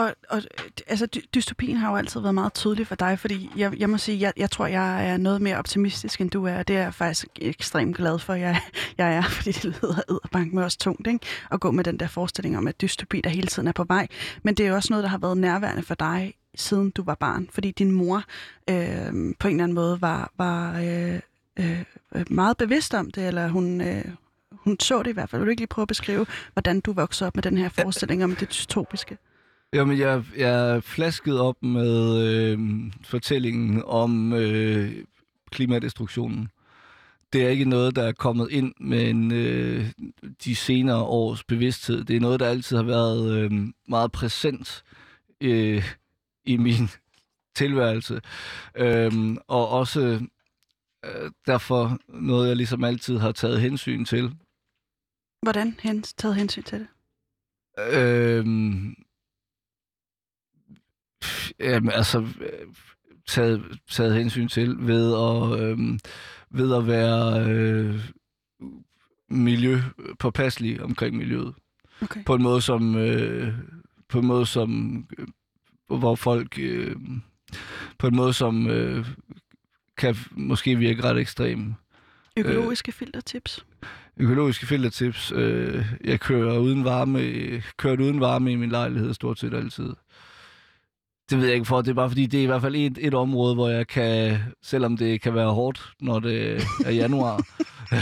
og, og altså, dystopien har jo altid været meget tydelig for dig, fordi jeg, jeg må sige, jeg, jeg tror, jeg er noget mere optimistisk, end du er, og det er jeg faktisk ekstremt glad for, jeg, jeg er, *laughs* fordi det lyder edderbank med os tungt, ikke? at gå med den der forestilling om, at dystopi der hele tiden er på vej. Men det er jo også noget, der har været nærværende for dig, siden du var barn, fordi din mor øh, på en eller anden måde var, var øh, øh, meget bevidst om det, eller hun... Øh, hun så det i hvert fald. Vil du ikke lige prøve at beskrive, hvordan du voksede op med den her forestilling om det dystopiske? Jamen, jeg, jeg er flasket op med øh, fortællingen om øh, klimadestruktionen. Det er ikke noget, der er kommet ind med øh, de senere års bevidsthed. Det er noget, der altid har været øh, meget præsent øh, i min *laughs* tilværelse. Øh, og også øh, derfor noget, jeg ligesom altid har taget hensyn til. Hvordan hen, taget hensyn til det? Øh, Jamen, altså, taget, taget hensyn til ved at, øh, ved at være øh, miljø påpasselig omkring miljøet. Okay. På en måde, som, øh, på en måde, som øh, hvor folk øh, på en måde, som øh, kan måske virke ret ekstrem. Økologiske øh, filtertips? Økologiske filtertips. Øh, jeg kører uden varme, kørt uden varme i min lejlighed stort set altid. Det ved jeg ikke for, det er bare fordi, det er i hvert fald et, et område, hvor jeg kan, selvom det kan være hårdt, når det er januar,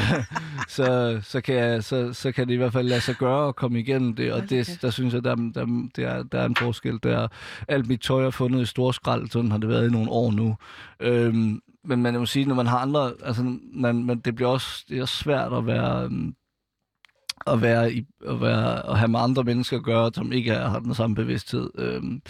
*laughs* så, så, kan jeg, så, så kan det i hvert fald lade sig gøre at komme igennem det, og det, der synes jeg, der, der, der, er, der er en forskel. Der, alt mit tøj er fundet i stor skrald, sådan har det været i nogle år nu. Øhm, men man må sige, når man har andre, altså, man, man, det bliver også, det er svært at være, øhm, at være, i, at være at have med andre mennesker at gøre, som ikke har den samme bevidsthed. Øhm,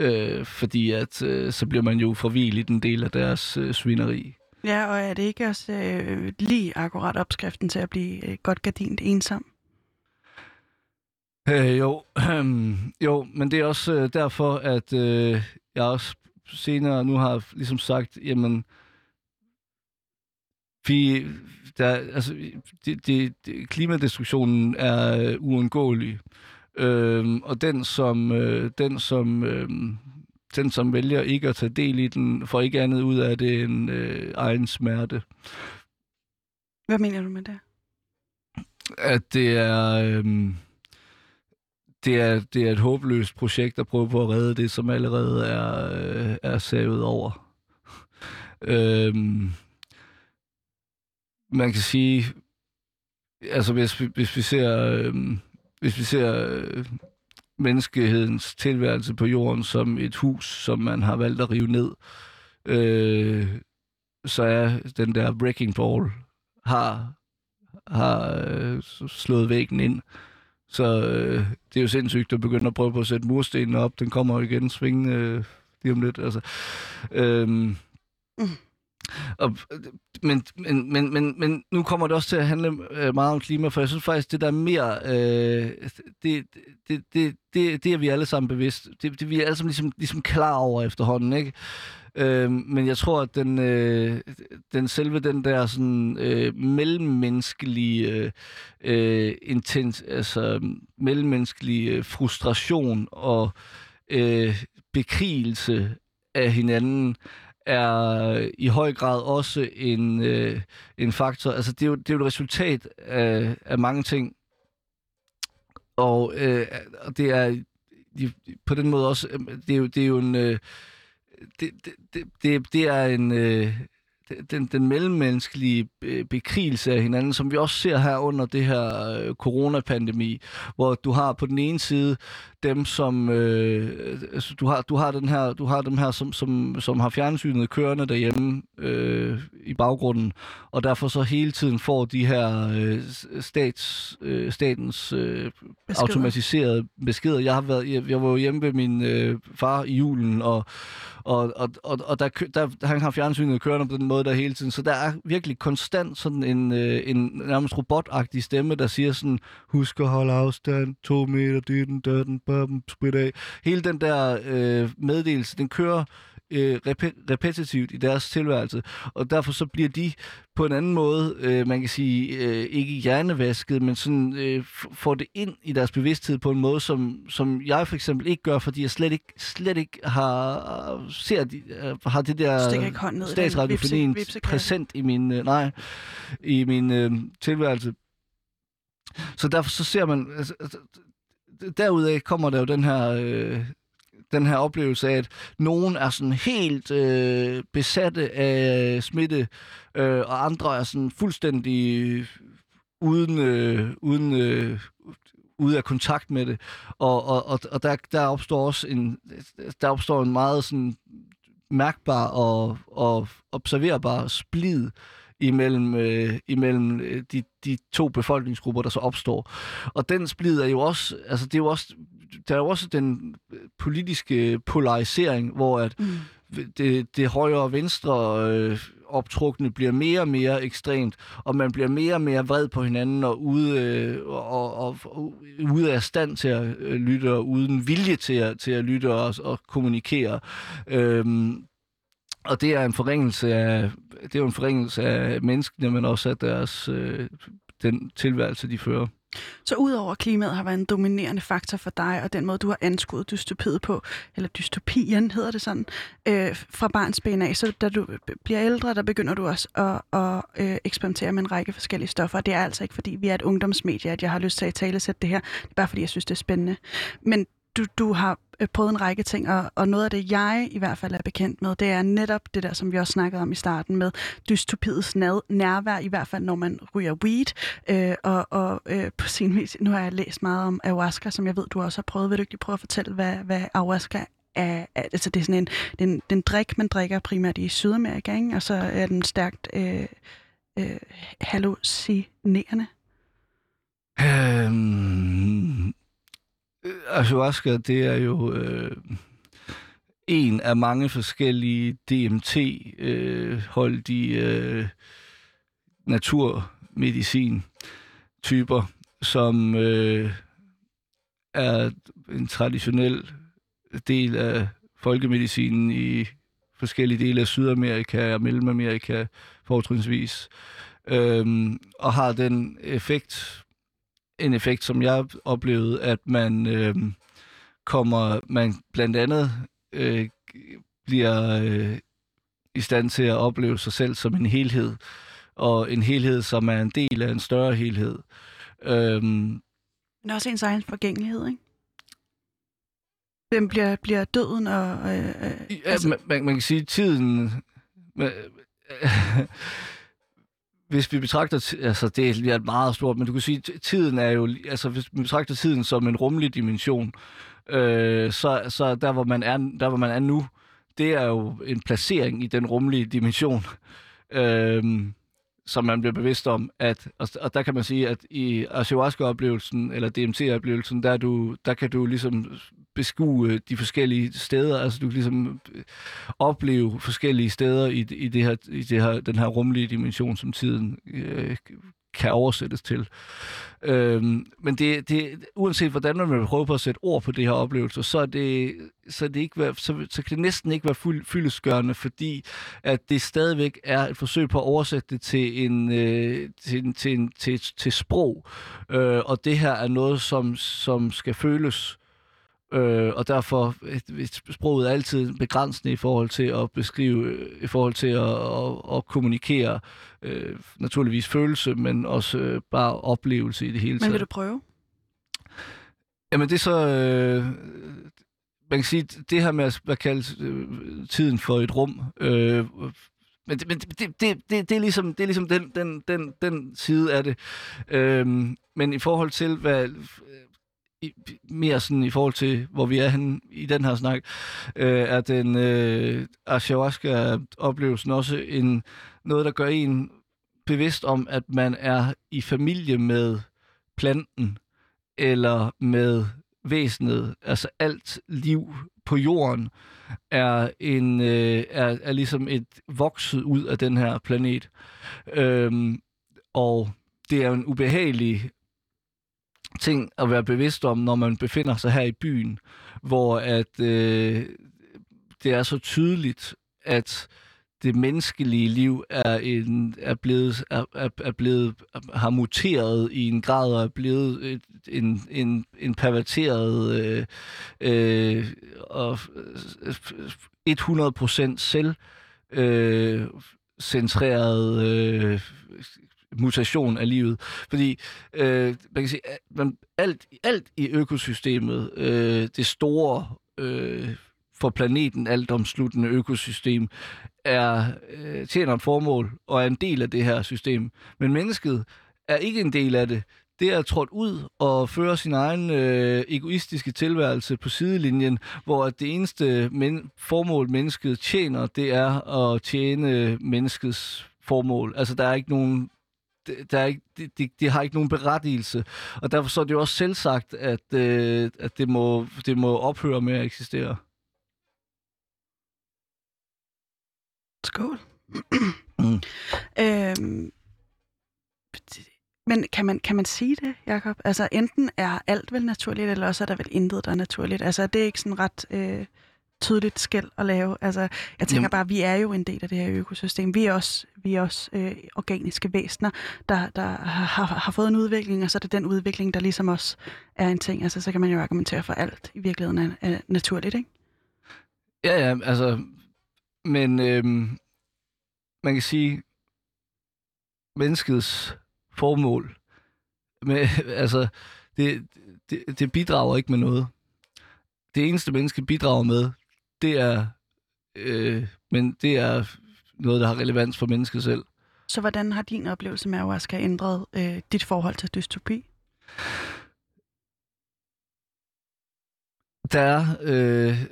øh, fordi at øh, så bliver man jo i den del af deres øh, svineri. Ja, og er det ikke også øh, lige akkurat opskriften til at blive øh, godt gardint ensom? Øh, jo, øh, *clears throat* jo, men det er også øh, derfor, at øh, jeg også senere nu har ligesom sagt, jamen, vi, der, altså, det, det, det, klimadestruktionen er uundgåelig. Øh, og den som, øh, den, som, øh, den, som vælger ikke at tage del i den, får ikke andet ud af det end øh, egen smerte. Hvad mener du med det? At det er... Øh, det er, det er et håbløst projekt at prøve på at redde det, som allerede er, øh, er savet over. øhm, man kan sige, altså hvis, hvis vi ser øhm, hvis vi ser øh, menneskehedens tilværelse på jorden som et hus, som man har valgt at rive ned, øh, så er den der breaking ball har, har øh, slået væggen ind. Så øh, det er jo sindssygt at begynde at prøve på at sætte murstenen op. Den kommer jo igen svingende øh, lige om lidt. Altså, øh, mm. Og, øh, men, men, men, men, men nu kommer det også til at handle øh, meget om klima, for jeg synes faktisk, det der er mere, øh, det, det, det, det, det er vi alle sammen bevidst. Det, det vi er alle sammen ligesom, ligesom klar over efterhånden, ikke? Øh, men jeg tror, at den, øh, den selve den der sådan øh, mellemmenneskelige øh, øh intens, altså mellemmenneskelige frustration og øh, bekrigelse af hinanden er i høj grad også en, øh, en faktor. Altså, det er, jo, det er jo et resultat af, af mange ting. Og, øh, og det er de, på den måde også, øh, det er jo, det er jo en... Øh, det, det, det, det er en... Øh, den, den mellemmenneskelige øh, bekrigelse af hinanden, som vi også ser her under det her øh, coronapandemi, hvor du har på den ene side dem, som øh, altså, du har du har den her du har dem her som som som har fjernsynet kørende derhjemme øh, i baggrunden, og derfor så hele tiden får de her øh, stats øh, statens øh, beskeder. automatiserede beskeder. Jeg har været jeg, jeg var jo hjemme ved min øh, far i julen og og, og, og, og der, der, han har fjernsynet kørende på den måde der hele tiden, så der er virkelig konstant sådan en, øh, en nærmest robotagtig stemme, der siger sådan, husk at holde afstand, to meter, dytten, døden, bum, sprit af. Hele den der øh, meddelelse, den kører øh, rep- repetitivt i deres tilværelse, og derfor så bliver de på en anden måde, øh, man kan sige, øh, ikke hjernevasket, men sådan øh, får det ind i deres bevidsthed på en måde, som, som jeg for eksempel ikke gør, fordi jeg slet ikke, slet ikke har, ser de, øh, har det der statsradiofonien præsent i min, øh, nej, i min øh, tilværelse. Så derfor så ser man, altså, altså derudaf kommer der jo den her, øh, den her oplevelse af, at nogen er sådan helt øh, besatte af smitte, øh, og andre er sådan fuldstændig uden, øh, uden øh, ude af kontakt med det. Og, og, og, og der, der opstår også en, der opstår en meget sådan mærkbar og, og observerbar splid imellem, øh, imellem øh, de, de to befolkningsgrupper, der så opstår. Og den splid er jo også, altså det er jo også, der er jo også den politiske polarisering, hvor at mm. det, det højre og venstre øh, optrukne bliver mere og mere ekstremt, og man bliver mere og mere vred på hinanden og ude, øh, og, og, og ude af stand til at øh, lytte, og uden vilje til at, til at lytte og, og kommunikere. Øhm, og det er en forringelse af, det er en forringelse af menneskene, men også af deres, øh, den tilværelse, de fører. Så udover klimaet har været en dominerende faktor for dig, og den måde, du har anskuet dystopiet på, eller dystopien hedder det sådan, øh, fra barns ben af, så da du bliver ældre, der begynder du også at, at øh, eksperimentere med en række forskellige stoffer. Det er altså ikke, fordi vi er et ungdomsmedie, at jeg har lyst til at tale sætte det her. Det er bare, fordi jeg synes, det er spændende. Men du, du har øh, prøvet en række ting, og, og noget af det, jeg i hvert fald er bekendt med, det er netop det der, som vi også snakkede om i starten, med dystopiets nærvær, i hvert fald når man ryger weed. Øh, og og øh, på sin vis, nu har jeg læst meget om ayahuasca, som jeg ved, du også har prøvet. Vil du ikke prøve at fortælle, hvad, hvad ayahuasca er? Altså det er sådan en, den, den drik, man drikker primært i Sydamerika, ikke? og så er den stærkt øh, øh, hallucinerende. Øhm, Øh, ayahuasca, det er jo øh, en af mange forskellige DMT-holdige øh, øh, naturmedicin-typer, som øh, er en traditionel del af folkemedicinen i forskellige dele af Sydamerika og Mellemamerika fortrinsvis, øhm, og har den effekt en effekt, som jeg oplevede, at man øh, kommer, man blandt andet øh, bliver øh, i stand til at opleve sig selv som en helhed, og en helhed, som er en del af en større helhed. Øhm, Men også ens egen forgængelighed, ikke? Den bliver, bliver døden og... Øh, øh, ja, altså... man, man, kan sige, tiden... *laughs* Hvis vi betragter, altså det er meget stort, men du kan sige, tiden er jo, altså hvis vi betragter tiden som en rummelig dimension, øh, så, så der, hvor man er, der, hvor man er nu, det er jo en placering i den rummelige dimension, øh, som man bliver bevidst om, at, og, og der kan man sige, at i ayahuasca-oplevelsen, eller DMT-oplevelsen, der, du, der kan du ligesom beskue øh, de forskellige steder, altså du kan ligesom øh, opleve forskellige steder i, i, det her, i det her, den her rumlige dimension, som tiden øh, kan oversættes til. Øhm, men det, det, uanset hvordan man vil prøve på at sætte ord på det her oplevelse, så, er det, så, er det ikke, så, så kan det næsten ikke være fuld, fyldesgørende, fordi at det stadigvæk er et forsøg på at oversætte det til, en, øh, til, en, til, en, til, til sprog. Øh, og det her er noget, som, som skal føles Øh, og derfor er sproget altid begrænsende i forhold til at beskrive, i forhold til at, at, at kommunikere øh, naturligvis følelse, men også øh, bare oplevelse i det hele taget. Men vil du prøve? Jamen det er så... Øh, man kan sige, det her med at, at kalde øh, tiden for et rum, øh, men, det, men det, det, det, det, er ligesom, det er ligesom den, den, den, den side af det. Øhm, men i forhold til, hvad i, mere sådan i forhold til, hvor vi er henne i den her snak, øh, er den øh, ayahuasca-oplevelsen også en, noget, der gør en bevidst om, at man er i familie med planten, eller med væsenet, altså alt liv på jorden, er, en, øh, er, er ligesom et vokset ud af den her planet. Øhm, og det er en ubehagelig ting at være bevidst om, når man befinder sig her i byen, hvor at øh, det er så tydeligt, at det menneskelige liv er, en, er, blevet, er, er, er blevet har muteret i en grad og er blevet et, en, en, en perverteret øh, øh, og 100% selv øh, centreret øh, mutation af livet. Fordi øh, man kan sige, man, alt, alt i økosystemet, øh, det store øh, for planeten altomsluttende økosystem, er øh, tjener et formål og er en del af det her system. Men mennesket er ikke en del af det. Det er trådt ud og føre sin egen øh, egoistiske tilværelse på sidelinjen, hvor det eneste men- formål, mennesket tjener, det er at tjene menneskets formål. Altså, der er ikke nogen der er ikke, det, det, det har ikke nogen berettigelse. Og derfor så er det jo også selvsagt, at, øh, at det, må, det må ophøre med at eksistere. Skål. mm. øhm, men kan man, kan man sige det, Jacob? Altså enten er alt vel naturligt, eller også er der vel intet, der er naturligt. Altså det er ikke sådan ret... Øh tydeligt skæld at lave. Altså, jeg tænker Jamen. bare, vi er jo en del af det her økosystem. Vi er også, vi er også øh, organiske væsener, der, der har, har fået en udvikling, og så er det den udvikling, der ligesom også er en ting. Altså, så kan man jo argumentere for alt i virkeligheden er, er naturligt, ikke? Ja, ja, altså, men øhm, man kan sige, menneskets formål, med, *laughs* altså, det, det, det bidrager ikke med noget. Det eneste menneske bidrager med, det er, øh, men det er noget, der har relevans for mennesket selv. Så hvordan har din oplevelse med ayahuasca ændret øh, dit forhold til dystopi? Der er øh,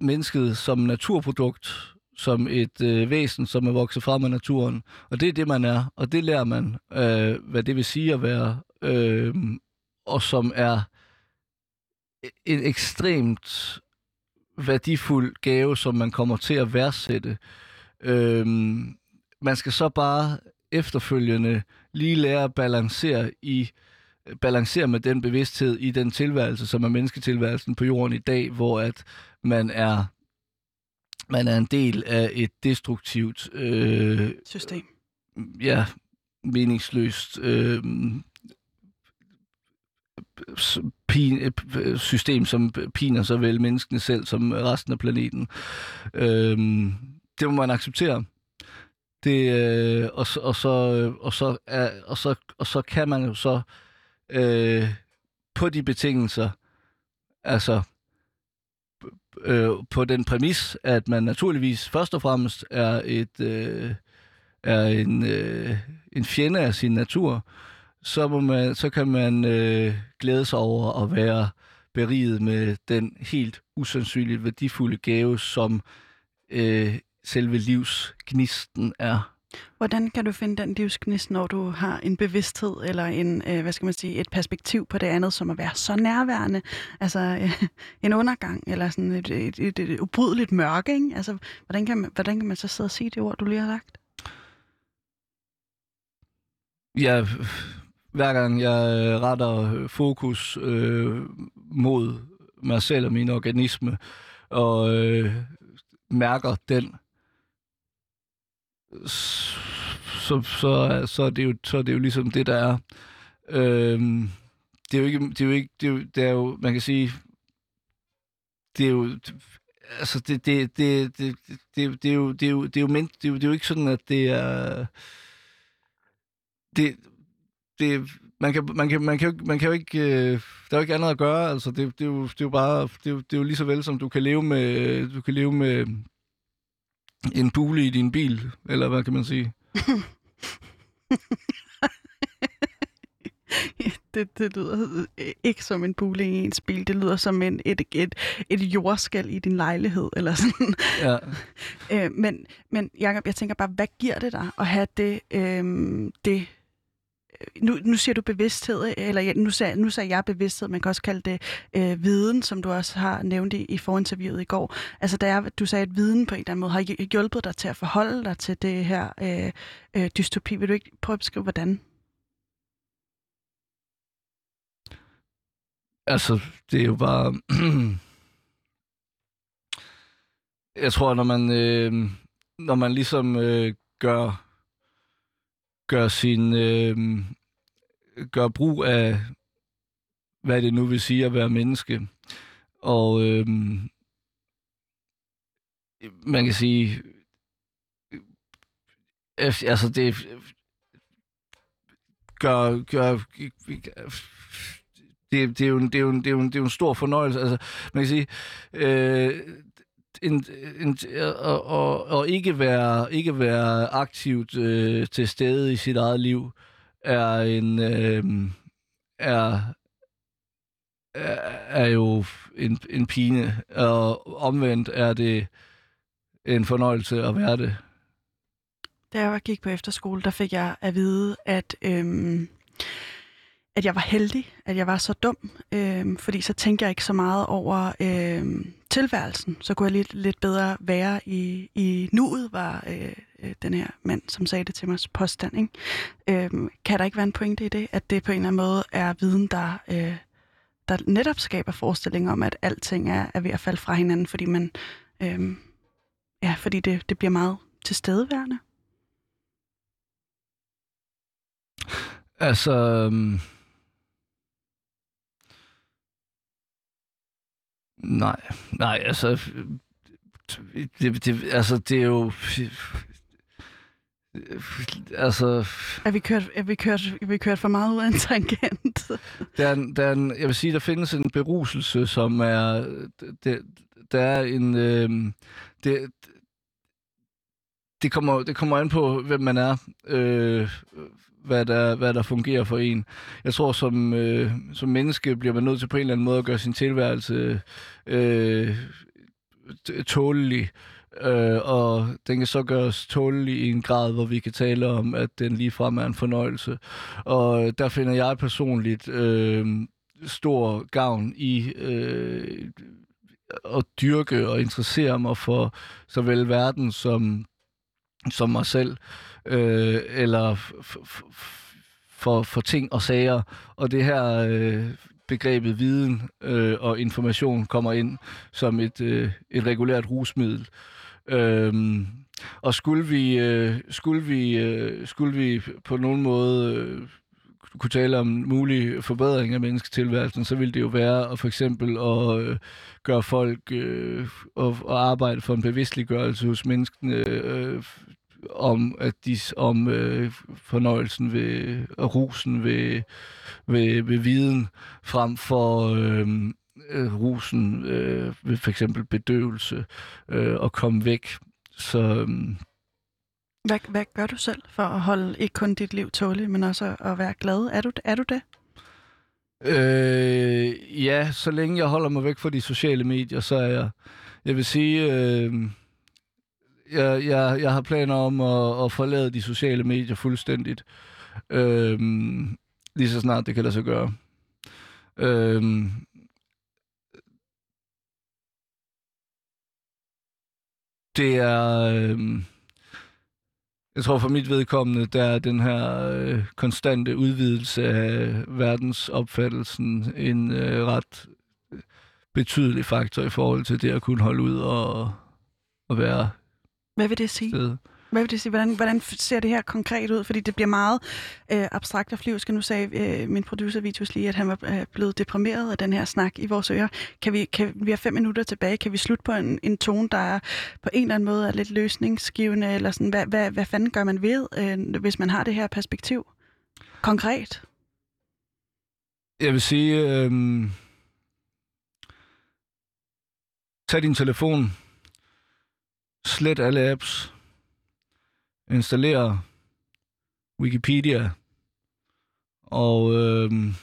mennesket som naturprodukt, som et øh, væsen, som er vokset frem af naturen. Og det er det, man er. Og det lærer man, øh, hvad det vil sige at være. Øh, og som er en ekstremt værdifuld gave, som man kommer til at værdsætte. Øhm, man skal så bare efterfølgende lige lære at balancere i balancere med den bevidsthed i den tilværelse, som er mennesketilværelsen på jorden i dag, hvor at man er man er en del af et destruktivt øh, system. Ja, meningsløst øh, pin, system, som piner såvel menneskene selv som resten af planeten. Øh, det må man acceptere. Det, øh, og, og, så, øh, og, så, er, og, så, og så kan man jo så øh, på de betingelser, altså øh, på den præmis, at man naturligvis først og fremmest er et øh, er en, øh, en fjende af sin natur, så, må man, så kan man øh, glæde sig over at være beriget med den helt usandsynligt værdifulde gave, som øh, selve livsgnisten er. Hvordan kan du finde den livsgnist, når du har en bevidsthed eller en, øh, hvad skal man sige, et perspektiv på det andet, som at være så nærværende? Altså øh, en undergang eller sådan et, et, et, et ubrydeligt mørke, ikke? Altså, hvordan kan, man, hvordan kan man så sidde og sige det ord, du lige har lagt? Ja, hver gang jeg retter fokus øh, mod mig selv og min organisme, og øh, mærker den, så, så, så, er det jo, så er det jo ligesom det, der er. Øh, det er jo ikke, det er jo ikke, det er jo, det er jo, man kan sige, det er jo, altså det, det, det, det, det, det er jo, det er jo, det er jo, det er jo, det er jo ikke sådan, at det er, det, det, man kan, man kan, man kan, man kan jo ikke, øh, der er jo ikke andet at gøre, altså det, det, er jo, det er jo bare, det er jo, det er jo lige så vel som du kan leve med, du kan leve med en bule i din bil, eller hvad kan man sige? *laughs* det, det lyder ikke som en bule i ens bil. Det lyder som en, et, et, et jordskal i din lejlighed. Eller sådan. Ja. *laughs* øh, men, men Jacob, jeg tænker bare, hvad giver det dig at have det, øh, det nu, nu siger du bevidsthed, eller nu, sagde, nu sagde jeg bevidsthed, man kan også kalde det øh, viden, som du også har nævnt i, i forinterviewet i går. Altså, der er, du sagde, at viden på en eller anden måde har hjulpet dig til at forholde dig til det her øh, øh, dystopi. Vil du ikke prøve at beskrive, hvordan? Altså, det er jo bare... *clears throat* jeg tror, når man, øh, når man ligesom øh, gør gør sin øh, gør brug af hvad det nu vil sige at være menneske. Og øh, man kan sige øh, øh, altså det gør, gør det, det, er jo, det, er jo, det, er jo, det er jo en stor fornøjelse. Altså, man kan sige, øh, en, en, øh, og, og, og ikke være ikke være aktivt øh, til stede i sit eget liv er en øh, er, er jo en, en pine og omvendt er det en fornøjelse at være det. Da jeg gik på efterskole, der fik jeg at vide, at øhm, at jeg var heldig, at jeg var så dum, øhm, fordi så tænkte jeg ikke så meget over øhm, tilværelsen. Så kunne jeg lidt, lidt bedre være i, i nuet, var øh, øh, den her mand, som sagde det til mig, påstand. Ikke? Øh, kan der ikke være en pointe i det, at det på en eller anden måde er viden, der, øh, der netop skaber forestilling om, at alting er, er ved at falde fra hinanden, fordi man, øh, ja, fordi det, det bliver meget tilstedeværende? Altså... Øh Nej, nej, altså... Det, det, altså, det er jo... Altså... Er vi kørt, er vi kørt, er vi kørt for meget ud af en tangent? der, er en, der er en, jeg vil sige, der findes en beruselse, som er... Det, der er en... Øh, det, det, kommer, det kommer an på, hvem man er. Øh, hvad der, hvad der fungerer for en. Jeg tror, som, øh, som menneske bliver man nødt til på en eller anden måde at gøre sin tilværelse øh, tålelig. Øh, og den kan så gøres tålelig i en grad, hvor vi kan tale om, at den ligefrem er en fornøjelse. Og der finder jeg personligt øh, stor gavn i øh, at dyrke og interessere mig for såvel verden som, som mig selv øh, eller for, for ting og sager. Og det her øh, begrebet viden øh, og information kommer ind som et, øh, et regulært rusmiddel. Øhm, og skulle vi, øh, skulle, vi, øh, skulle vi på nogen måde øh, kunne tale om mulig forbedring af mennesketilværelsen, så ville det jo være at for eksempel at øh, gøre folk øh, og, og arbejde for en bevidstliggørelse hos menneskene øh, om at de, om øh, fornøjelsen ved og rusen ved, ved, ved viden frem for øh, øh, rusen øh, ved for eksempel bedøvelse øh, og komme væk. Så øh, hvad, hvad gør du selv for at holde ikke kun dit liv tåligt, men også at være glad? Er du, er du det? Øh, ja, så længe jeg holder mig væk fra de sociale medier, så er jeg, jeg vil sige, øh, jeg, jeg, jeg har planer om at, at forlade de sociale medier fuldstændigt. Øhm, lige så snart det kan lade sig gøre. Øhm, det er... Øhm, jeg tror for mit vedkommende, der er den her øh, konstante udvidelse af verdensopfattelsen en øh, ret betydelig faktor i forhold til det at kunne holde ud og, og være hvad vil det sige? sted. Hvad vil det sige? Hvordan, hvordan ser det her konkret ud? Fordi det bliver meget øh, abstrakt og flyvsk. Nu sagde øh, min producer Vitus lige, at han var øh, blevet deprimeret af den her snak i vores ører. Kan vi, kan, vi har fem minutter tilbage. Kan vi slutte på en, en tone, der er på en eller anden måde er lidt løsningsgivende? Eller sådan, hvad, hvad, hvad fanden gør man ved, øh, hvis man har det her perspektiv? Konkret? Jeg vil sige, øhm, tag din telefon, slet alle apps, installer Wikipedia og øhm,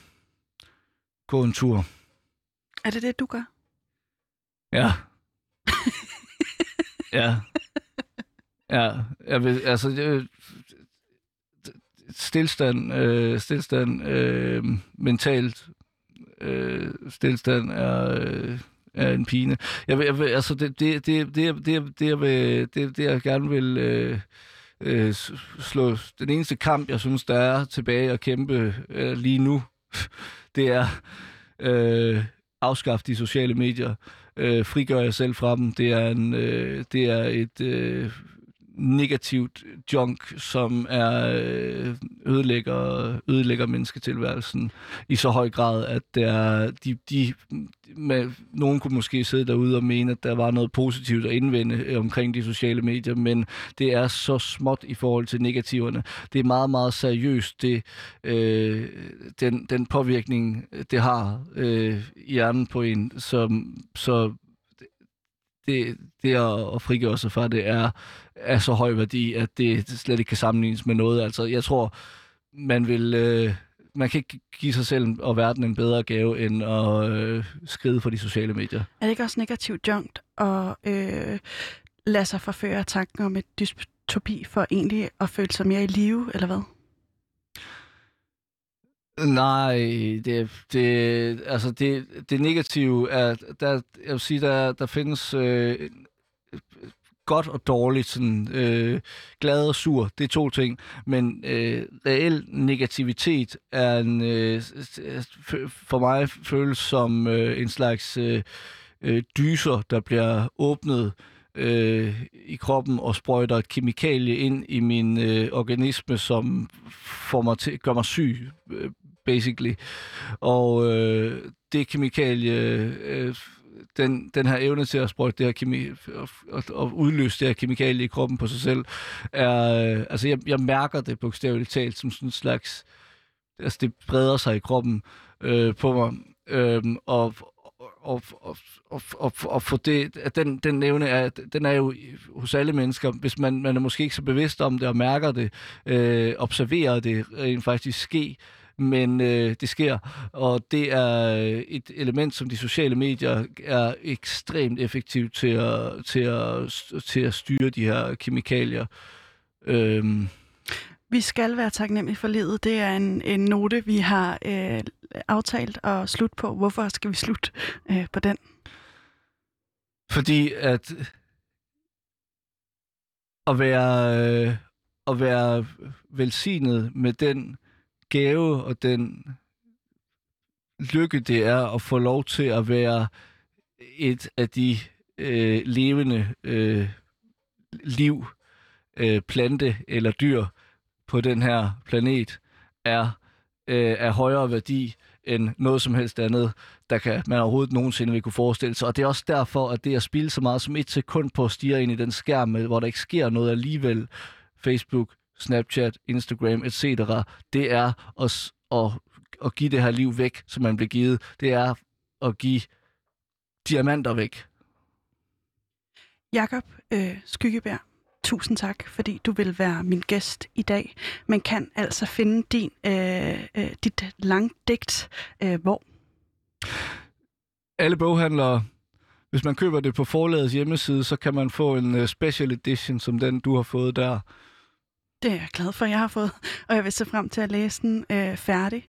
gå en tur. Er det det, du gør? Ja. *laughs* ja. Ja, jeg vil, altså, jeg, stillstand, øh, stillstand, øh, mentalt øh, stillstand er, øh, er en pine. Jeg vil, jeg vil, altså, det, det, det, det, det, det, jeg vil, det, det, jeg gerne vil øh, øh, slå, den eneste kamp, jeg synes, der er tilbage at kæmpe øh, lige nu, *laughs* det er øh, afskaffe de sociale medier øh, frigør jeg selv fra dem. Det er, en, øh, det er et øh, negativt junk, som er øh, ødelægger, ødelægger mennesketilværelsen i så høj grad, at det er, de, de, med, nogen kunne måske sidde derude og mene, at der var noget positivt at indvende øh, omkring de sociale medier, men det er så småt i forhold til negativerne. Det er meget, meget seriøst, det, øh, den, den påvirkning, det har øh, i hjernen på en, som, så det, det at, at frigøre sig fra det er er så høj værdi, at det slet ikke kan sammenlignes med noget. Altså, jeg tror, man vil... Øh, man kan ikke give sig selv og verden en bedre gave, end at øh, skride for de sociale medier. Er det ikke også negativt junkt at øh, lade sig forføre af tanken om et dystopi for egentlig at føle sig mere i live, eller hvad? Nej, det, det, altså det, det negative er, der, jeg vil sige, der, der findes øh, godt og dårligt, sådan, øh, glad og sur, det er to ting, men øh, reel negativitet er en, øh, for mig føles som øh, en slags øh, øh, dyser, der bliver åbnet øh, i kroppen og sprøjter et kemikalie ind i min øh, organisme, som får mig til, gør mig syg, øh, basically. Og øh, det kemikalie, øh, den, den her evne til at sprøjte det her kemi, og, og, og udløse det her kemikalie i kroppen på sig selv, er, øh, altså jeg, jeg mærker det bogstaveligt talt som sådan en slags, altså det breder sig i kroppen øh, på mig, øh, og, og, og, og, og, og for det, at den, den evne er, den er jo hos alle mennesker, hvis man, man er måske ikke så bevidst om det og mærker det, øh, observerer det rent faktisk ske, men øh, det sker, og det er et element, som de sociale medier er ekstremt effektivt til at, til at, til at styre de her kemikalier. Øhm. Vi skal være taknemmelige for livet. Det er en, en note, vi har øh, aftalt at slutte på. Hvorfor skal vi slutte øh, på den? Fordi at at være, øh, at være velsignet med den gave og den lykke, det er at få lov til at være et af de øh, levende øh, liv, øh, plante eller dyr på den her planet, er øh, af højere værdi end noget som helst andet, der kan man overhovedet nogensinde vil kunne forestille sig. Og det er også derfor, at det at spille så meget som et sekund på at stige ind i den skærm, hvor der ikke sker noget alligevel, Facebook, Snapchat, Instagram, etc., det er at, at, at give det her liv væk, som man bliver givet. Det er at give diamanter væk. Jakob øh, Skyggebær, tusind tak, fordi du vil være min gæst i dag. Man kan altså finde din, øh, øh, dit langdigt øh, hvor? Alle boghandlere, hvis man køber det på forlagets hjemmeside, så kan man få en uh, special edition, som den, du har fået der. Det er jeg glad for, at jeg har fået, og jeg vil se frem til at læse den øh, færdig.